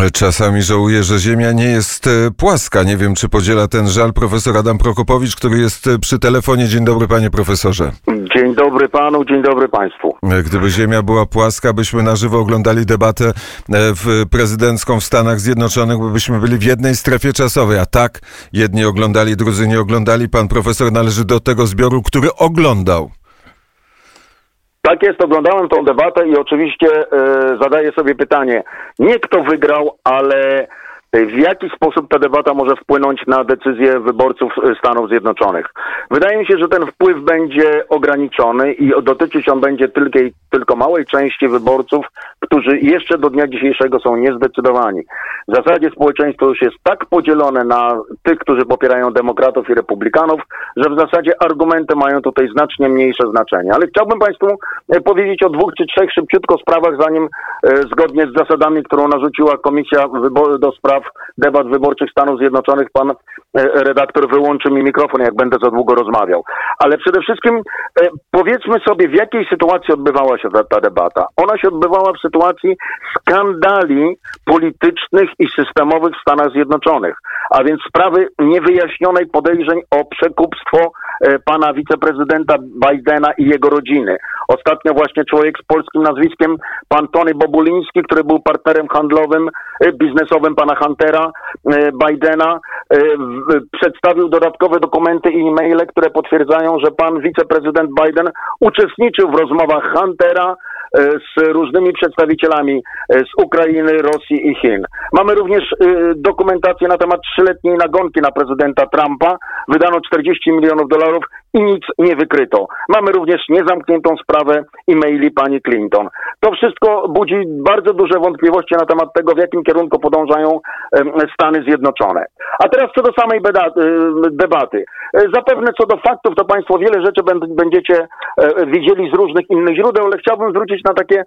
Ale czasami żałuję, że Ziemia nie jest e, płaska. Nie wiem, czy podziela ten żal profesor Adam Prokopowicz, który jest e, przy telefonie. Dzień dobry, panie profesorze. Dzień dobry panu, dzień dobry państwu. E, Gdyby Ziemia była płaska, byśmy na żywo oglądali debatę w prezydencką w Stanach Zjednoczonych, bo byśmy byli w jednej strefie czasowej. A tak, jedni oglądali, drudzy nie oglądali. Pan profesor należy do tego zbioru, który oglądał. Tak jest, oglądałem tą debatę i oczywiście e, zadaję sobie pytanie, nie kto wygrał, ale w jaki sposób ta debata może wpłynąć na decyzję wyborców e, Stanów Zjednoczonych. Wydaje mi się, że ten wpływ będzie ograniczony i dotyczyć on będzie tylko, tylko małej części wyborców, którzy jeszcze do dnia dzisiejszego są niezdecydowani. W zasadzie społeczeństwo już jest tak podzielone na tych, którzy popierają demokratów i republikanów, że w zasadzie argumenty mają tutaj znacznie mniejsze znaczenie. Ale chciałbym Państwu e, powiedzieć o dwóch czy trzech szybciutko sprawach, zanim zgodnie z zasadami, którą narzuciła Komisja Wybor- do Spraw Debat Wyborczych Stanów Zjednoczonych, pan e, redaktor wyłączy mi mikrofon, jak będę za długo rozmawiał. Ale przede wszystkim e, powiedzmy sobie, w jakiej sytuacji odbywała się ta, ta debata. Ona się odbywała w sytuacji skandali politycznych i systemowych w Stanach Zjednoczonych, a więc sprawy niewyjaśnionej podejrzeń o przekupstwo e, pana wiceprezydenta Bidena i jego rodziny. Ostatnio właśnie człowiek z polskim nazwiskiem, pan Tony Bobuliński, który był partnerem handlowym, e, biznesowym pana Huntera e, Bidena, w- przedstawił dodatkowe dokumenty i e-maile, które potwierdzają, że pan wiceprezydent Biden uczestniczył w rozmowach Huntera z różnymi przedstawicielami z Ukrainy, Rosji i Chin. Mamy również dokumentację na temat trzyletniej nagonki na prezydenta Trumpa. Wydano 40 milionów dolarów i nic nie wykryto. Mamy również niezamkniętą sprawę e-maili pani Clinton. To wszystko budzi bardzo duże wątpliwości na temat tego, w jakim kierunku podążają Stany Zjednoczone. A teraz co do samej y, debaty. E, Zapewne co do faktów, to Państwo wiele rzeczy będ- będziecie e, widzieli z różnych innych źródeł, ale chciałbym zwrócić na takie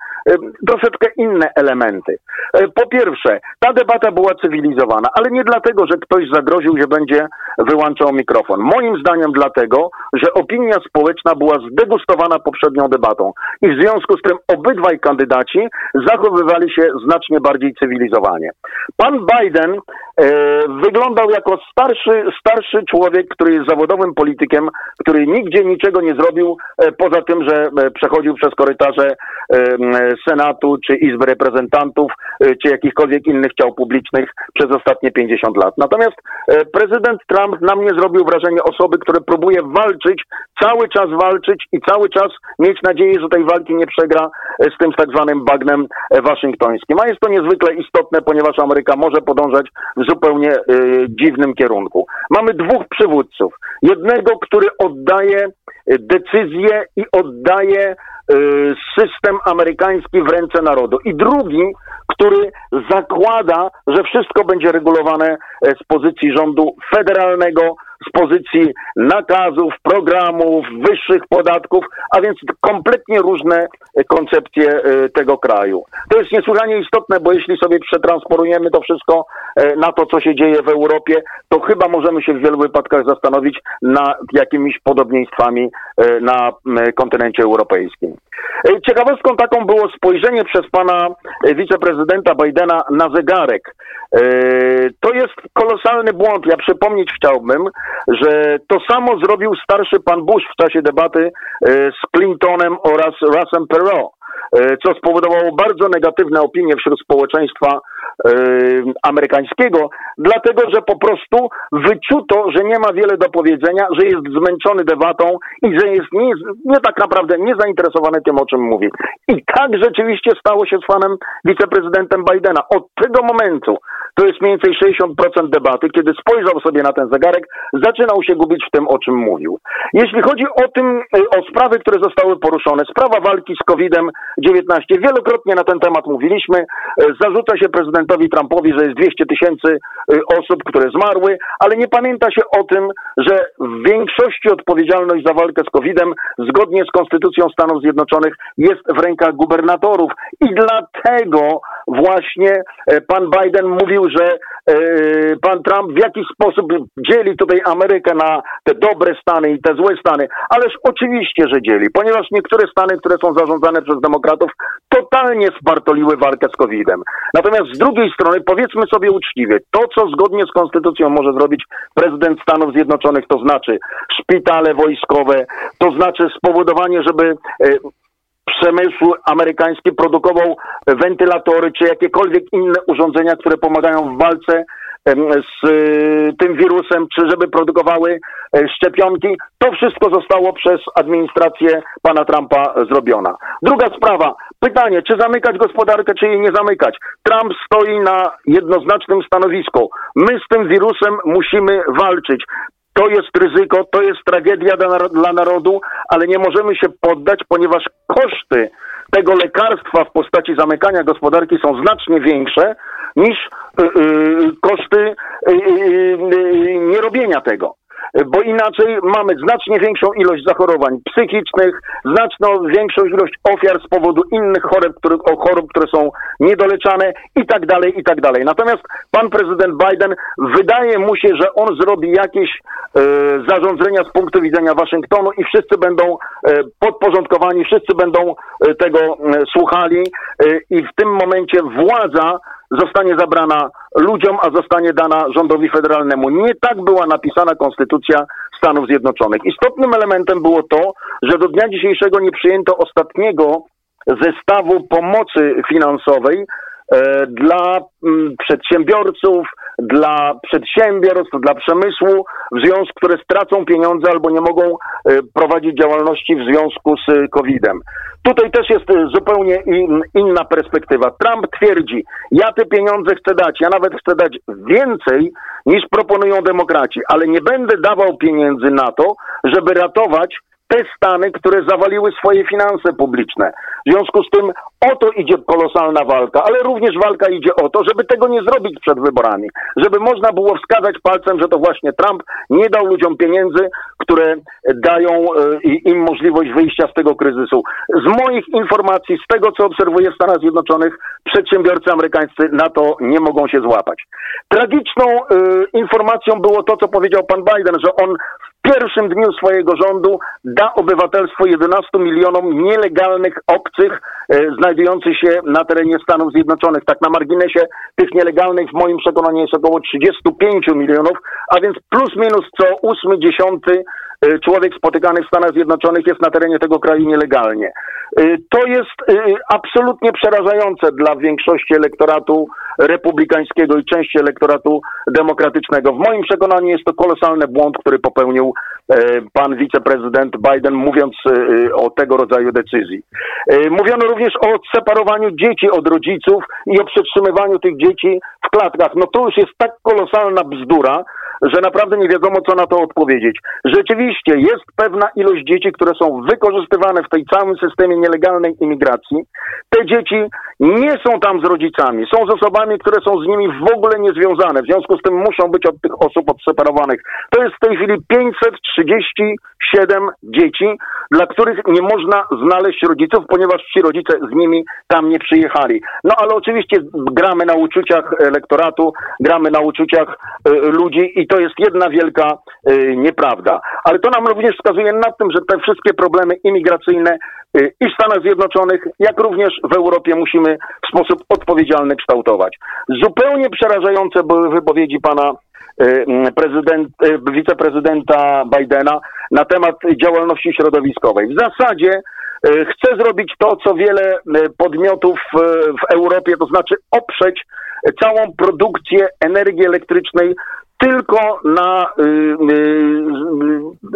troszeczkę inne elementy. E, Po pierwsze, ta debata była cywilizowana, ale nie dlatego, że ktoś zagroził, że będzie wyłączał mikrofon. Moim zdaniem dlatego, że opinia społeczna była zdegustowana poprzednią debatą i w związku z tym obydwaj kandydaci zachowywali się znacznie bardziej cywilizowanie. Pan Biden e, wyglądał jako starszy, starszy człowiek, który jest zawodowym politykiem, który nigdzie niczego nie zrobił, e, poza tym, że e, przechodził przez korytarze e, Senatu, czy Izby Reprezentantów, e, czy jakichkolwiek innych ciał publicznych przez ostatnie 50 lat. Natomiast e, prezydent Trump na mnie zrobił wrażenie osoby, które próbuje walczyć, cały czas walczyć i cały czas mieć nadzieję, że tej walki nie przegra e, z tym tak zwanym bagnem e, waszyngtońskim. A jest to niezwykle istotne, ponieważ Ameryka może podążać w zupełnie e, dziwnym kierunku. Mamy dwóch przywódców. Jednego, który oddaje decyzje i oddaje system amerykański w ręce narodu. I drugi, który zakłada, że wszystko będzie regulowane z pozycji rządu federalnego, z pozycji nakazów, programów, wyższych podatków, a więc kompletnie różne koncepcje e, tego kraju. To jest niesłychanie istotne, bo jeśli sobie przetransponujemy to wszystko e, na to, co się dzieje w Europie, to chyba możemy się w wielu wypadkach zastanowić nad jakimiś podobieństwami e, na kontynencie europejskim. Ciekawostką taką było spojrzenie przez pana wiceprezydenta Bidena na zegarek. To jest kolosalny błąd. Ja przypomnieć chciałbym, że to samo zrobił starszy pan Bush w czasie debaty e, z Clintonem oraz Russem Perot e, co spowodowało bardzo negatywne opinie wśród społeczeństwa amerykańskiego, dlatego że po prostu wyczuto, że nie ma wiele do powiedzenia, że jest zmęczony debatą i że jest nie, nie tak naprawdę niezainteresowany tym, o czym mówi. I tak rzeczywiście stało się z panem wiceprezydentem Bidena. Od tego momentu, to jest mniej więcej 60% debaty, kiedy spojrzał sobie na ten zegarek, zaczynał się gubić w tym, o czym mówił. Jeśli chodzi o tym, e, o sprawy, które zostały poruszone, sprawa walki z COVID-19, wielokrotnie na ten temat mówiliśmy, E, zarzuca się prezydentowi Trumpowi, że jest 200 tysięcy e, osób, które zmarły, ale nie pamięta się o tym, że w większości odpowiedzialność za walkę z COVID-em zgodnie z Konstytucją Stanów Zjednoczonych jest w rękach gubernatorów i dlatego właśnie e, pan Biden mówił, że pan Trump w jakiś sposób dzieli tutaj Amerykę na te dobre Stany i te złe Stany. Ależ oczywiście, że dzieli, ponieważ niektóre Stany, które są zarządzane przez demokratów, totalnie spartoliły walkę z COVID-em. Natomiast z drugiej strony, powiedzmy sobie uczciwie, to co zgodnie z konstytucją może zrobić prezydent Stanów Zjednoczonych, to znaczy szpitale wojskowe, to znaczy spowodowanie, żeby przemysł amerykański produkował wentylatory czy jakiekolwiek inne urządzenia, które pomagają w walce z y, tym wirusem, czy żeby produkowały e, szczepionki. To wszystko zostało przez administrację pana Trumpa zrobione. Druga sprawa. Pytanie, czy zamykać gospodarkę, czy jej nie zamykać. Trump stoi na jednoznacznym stanowisku. My z tym wirusem musimy walczyć. To jest ryzyko, to jest tragedia dla narodu, ale nie możemy się poddać, ponieważ koszty tego lekarstwa w postaci zamykania gospodarki są znacznie większe niż y, y, koszty y, nierobienia tego bo inaczej mamy znacznie większą ilość zachorowań psychicznych, znaczną większą ilość ofiar z powodu innych chorób, które, chorób, które są niedoleczane i tak dalej, i tak dalej. Natomiast pan prezydent Biden wydaje mu się, że on zrobi jakieś e, zarządzenia z punktu widzenia Waszyngtonu i wszyscy będą e, podporządkowani, wszyscy będą e, tego słuchali i w tym momencie władza zostanie zabrana ludziom, a zostanie dana rządowi federalnemu. Nie tak była napisana konstytucja Stanów Zjednoczonych. Istotnym elementem było to, że do dnia dzisiejszego nie przyjęto ostatniego zestawu pomocy finansowej e, dla mm, przedsiębiorców, dla przedsiębiorstw, dla przemysłu, w związku, które stracą pieniądze albo nie mogą e, prowadzić działalności w związku z COVID-em. Tutaj też jest e, zupełnie inna perspektywa. Trump twierdzi, ja te pieniądze chcę dać, ja nawet chcę dać więcej niż proponują demokraci, ale nie będę dawał pieniędzy na to, żeby ratować te stany, które zawaliły swoje finanse publiczne. W związku z tym o to idzie kolosalna walka, ale również walka idzie o to, żeby tego nie zrobić przed wyborami. Żeby można było wskazać palcem, że to właśnie Trump nie dał ludziom pieniędzy, które dają e, im możliwość wyjścia z tego kryzysu. Z moich informacji, z tego co obserwuję w Stanach Zjednoczonych, przedsiębiorcy amerykańscy na to nie mogą się złapać. Tragiczną y, informacją było to, co powiedział pan Biden, że on pierwszym dniu swojego rządu da obywatelstwo 11 milionom nielegalnych obcych e, znajdujących się na terenie Stanów Zjednoczonych. Tak na marginesie tych nielegalnych w moim przekonaniu jest około 35 milionów, a więc plus minus co ósmy, dziesiąty e, człowiek spotykany w Stanach Zjednoczonych jest na terenie tego kraju nielegalnie. E, to jest e, absolutnie przerażające dla większości elektoratu republikańskiego i części elektoratu demokratycznego. W moim przekonaniu jest to kolosalny błąd, który popełnił pan wiceprezydent Biden, mówiąc o tego rodzaju decyzji. Mówiono również o odseparowaniu dzieci od rodziców i o przetrzymywaniu tych dzieci w klatkach. No to już jest tak kolosalna bzdura, że naprawdę nie wiadomo, co na to odpowiedzieć. Rzeczywiście jest pewna ilość dzieci, które są wykorzystywane w tej całym systemie nielegalnej imigracji. Te dzieci nie są tam z rodzicami, są z osobami, które są z nimi w ogóle niezwiązane. W związku z tym muszą być od tych osób odseparowanych. To jest w tej chwili 537 dzieci, dla których nie można znaleźć rodziców, ponieważ ci rodzice z nimi tam nie przyjechali. No ale oczywiście gramy na uczuciach elektoratu, gramy na uczuciach y, ludzi i to jest jedna wielka y, nieprawda. Ale to nam również wskazuje na tym, że te wszystkie problemy imigracyjne y, i w Stanach Zjednoczonych, jak również w Europie musimy w sposób odpowiedzialny kształtować. Zupełnie przerażające były wypowiedzi pana y, prezydent, y, wiceprezydenta Bidena na temat działalności środowiskowej. W zasadzie chce zrobić to, co wiele podmiotów w Europie, to znaczy oprzeć całą produkcję energii elektrycznej tylko na, y,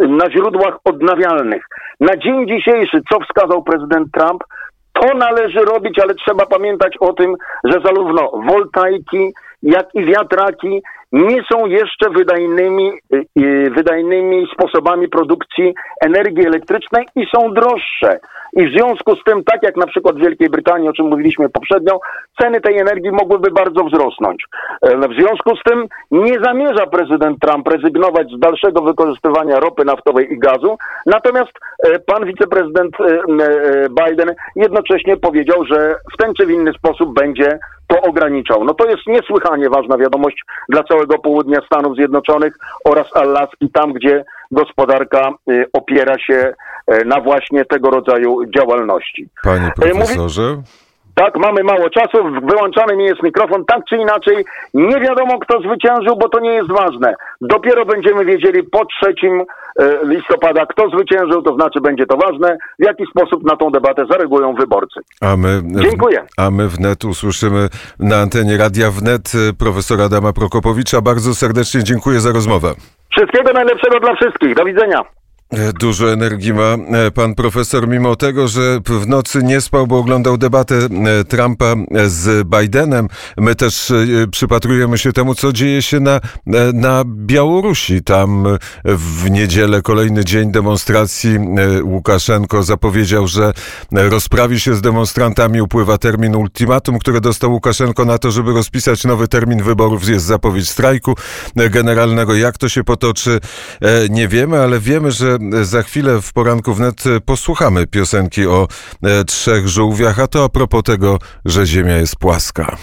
y, na źródłach odnawialnych. Na dzień dzisiejszy, co wskazał prezydent Trump, to należy robić, ale trzeba pamiętać o tym, że zarówno woltajki, jak i wiatraki nie są jeszcze wydajnymi, y, wydajnymi sposobami produkcji energii elektrycznej i są droższe. I w związku z tym, tak jak na przykład w Wielkiej Brytanii, o czym mówiliśmy poprzednio, ceny tej energii mogłyby bardzo wzrosnąć. E, W związku z tym nie zamierza prezydent Trump rezygnować z dalszego wykorzystywania ropy naftowej i gazu, natomiast e, pan wiceprezydent e, Biden jednocześnie powiedział, że w ten czy w inny sposób będzie to ograniczał. No to jest niesłychanie ważna wiadomość dla całego południa Stanów Zjednoczonych oraz Alaski, tam gdzie gospodarka y, opiera się y, na właśnie tego rodzaju działalności. Panie mówi- profesorze. Tak, mamy mało czasu, wyłączany mi jest mikrofon, tak czy inaczej, nie wiadomo kto zwyciężył, bo to nie jest ważne. Dopiero będziemy wiedzieli po 3 e, listopada, kto zwyciężył, to znaczy będzie to ważne, w jaki sposób na tą debatę zareagują wyborcy. A my, Dziękuję. A my wnet usłyszymy na antenie Radia Wnet y, profesora Adama Prokopowicza. Bardzo serdecznie dziękuję za rozmowę. Wszystkiego najlepszego dla wszystkich. Do widzenia. E, Dużo energii ma e, pan profesor, mimo tego, że w nocy nie spał, bo oglądał debatę e, Trumpa z Bidenem. My też przypatrujemy się temu, co dzieje się na, na Białorusi. Tam w niedzielę kolejny dzień demonstracji. Łukaszenko zapowiedział, że rozprawi się z demonstrantami. Upływa termin ultimatum, które dostał Łukaszenko na to, żeby rozpisać nowy termin wyborów. Jest zapowiedź strajku generalnego. Jak to się potoczy, nie wiemy, ale wiemy, że za chwilę w poranku wnet e, posłuchamy piosenki o e, trzech żółwiach, a to a propos tego, że Ziemia jest płaska.